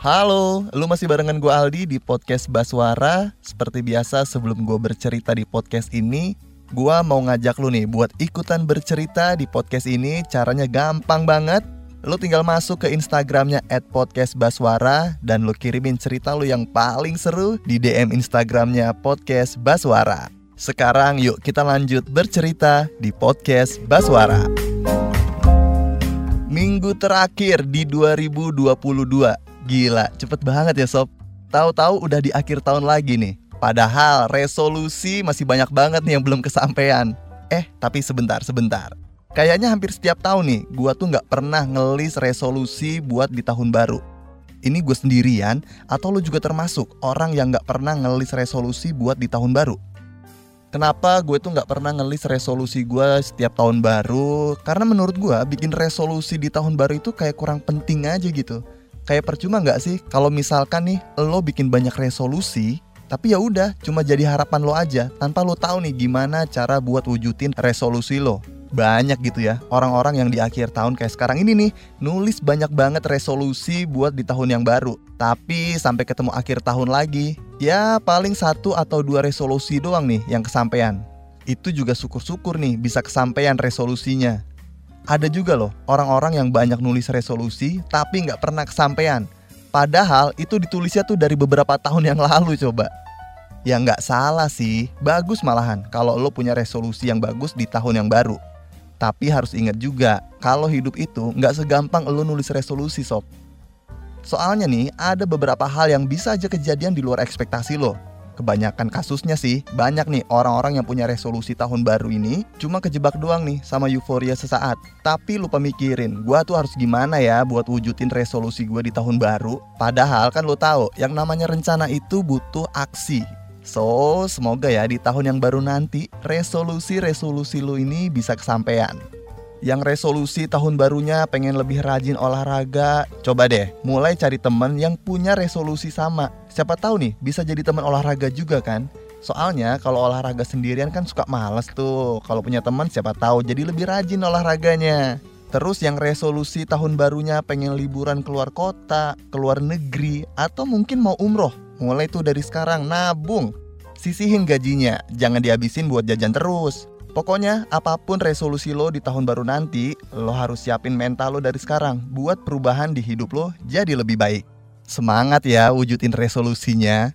Halo, lu masih barengan gue Aldi di podcast Baswara. Seperti biasa sebelum gue bercerita di podcast ini, gue mau ngajak lu nih buat ikutan bercerita di podcast ini. Caranya gampang banget. Lu tinggal masuk ke Instagramnya @podcastbaswara dan lu kirimin cerita lu yang paling seru di DM Instagramnya podcast Baswara. Sekarang yuk kita lanjut bercerita di podcast Baswara. Minggu terakhir di 2022 Gila, cepet banget ya sob. Tahu-tahu udah di akhir tahun lagi nih. Padahal resolusi masih banyak banget nih yang belum kesampaian. Eh, tapi sebentar, sebentar. Kayaknya hampir setiap tahun nih Gua tuh nggak pernah ngelis resolusi buat di tahun baru. Ini gue sendirian Atau lu juga termasuk orang yang nggak pernah ngelis resolusi buat di tahun baru? Kenapa gue tuh nggak pernah ngelis resolusi gue setiap tahun baru? Karena menurut gue bikin resolusi di tahun baru itu kayak kurang penting aja gitu kayak percuma nggak sih? Kalau misalkan nih lo bikin banyak resolusi tapi ya udah cuma jadi harapan lo aja tanpa lo tahu nih gimana cara buat wujudin resolusi lo. Banyak gitu ya orang-orang yang di akhir tahun kayak sekarang ini nih nulis banyak banget resolusi buat di tahun yang baru. Tapi sampai ketemu akhir tahun lagi ya paling satu atau dua resolusi doang nih yang kesampaian. Itu juga syukur-syukur nih bisa kesampaian resolusinya ada juga loh orang-orang yang banyak nulis resolusi tapi nggak pernah kesampaian. Padahal itu ditulisnya tuh dari beberapa tahun yang lalu coba. Ya nggak salah sih, bagus malahan kalau lo punya resolusi yang bagus di tahun yang baru. Tapi harus ingat juga, kalau hidup itu nggak segampang lo nulis resolusi sob. Soalnya nih, ada beberapa hal yang bisa aja kejadian di luar ekspektasi lo kebanyakan kasusnya sih banyak nih orang-orang yang punya resolusi tahun baru ini cuma kejebak doang nih sama euforia sesaat. Tapi lupa mikirin gua tuh harus gimana ya buat wujudin resolusi gua di tahun baru? Padahal kan lo tahu yang namanya rencana itu butuh aksi. So, semoga ya di tahun yang baru nanti resolusi-resolusi lo ini bisa kesampaian yang resolusi tahun barunya pengen lebih rajin olahraga, coba deh mulai cari temen yang punya resolusi sama. Siapa tahu nih bisa jadi teman olahraga juga kan? Soalnya kalau olahraga sendirian kan suka males tuh. Kalau punya teman siapa tahu jadi lebih rajin olahraganya. Terus yang resolusi tahun barunya pengen liburan keluar kota, keluar negeri, atau mungkin mau umroh. Mulai tuh dari sekarang nabung. Sisihin gajinya, jangan dihabisin buat jajan terus. Pokoknya apa pun resolusi lo di tahun baru nanti, lo harus siapin mental lo dari sekarang buat perubahan di hidup lo jadi lebih baik. Semangat ya wujudin resolusinya.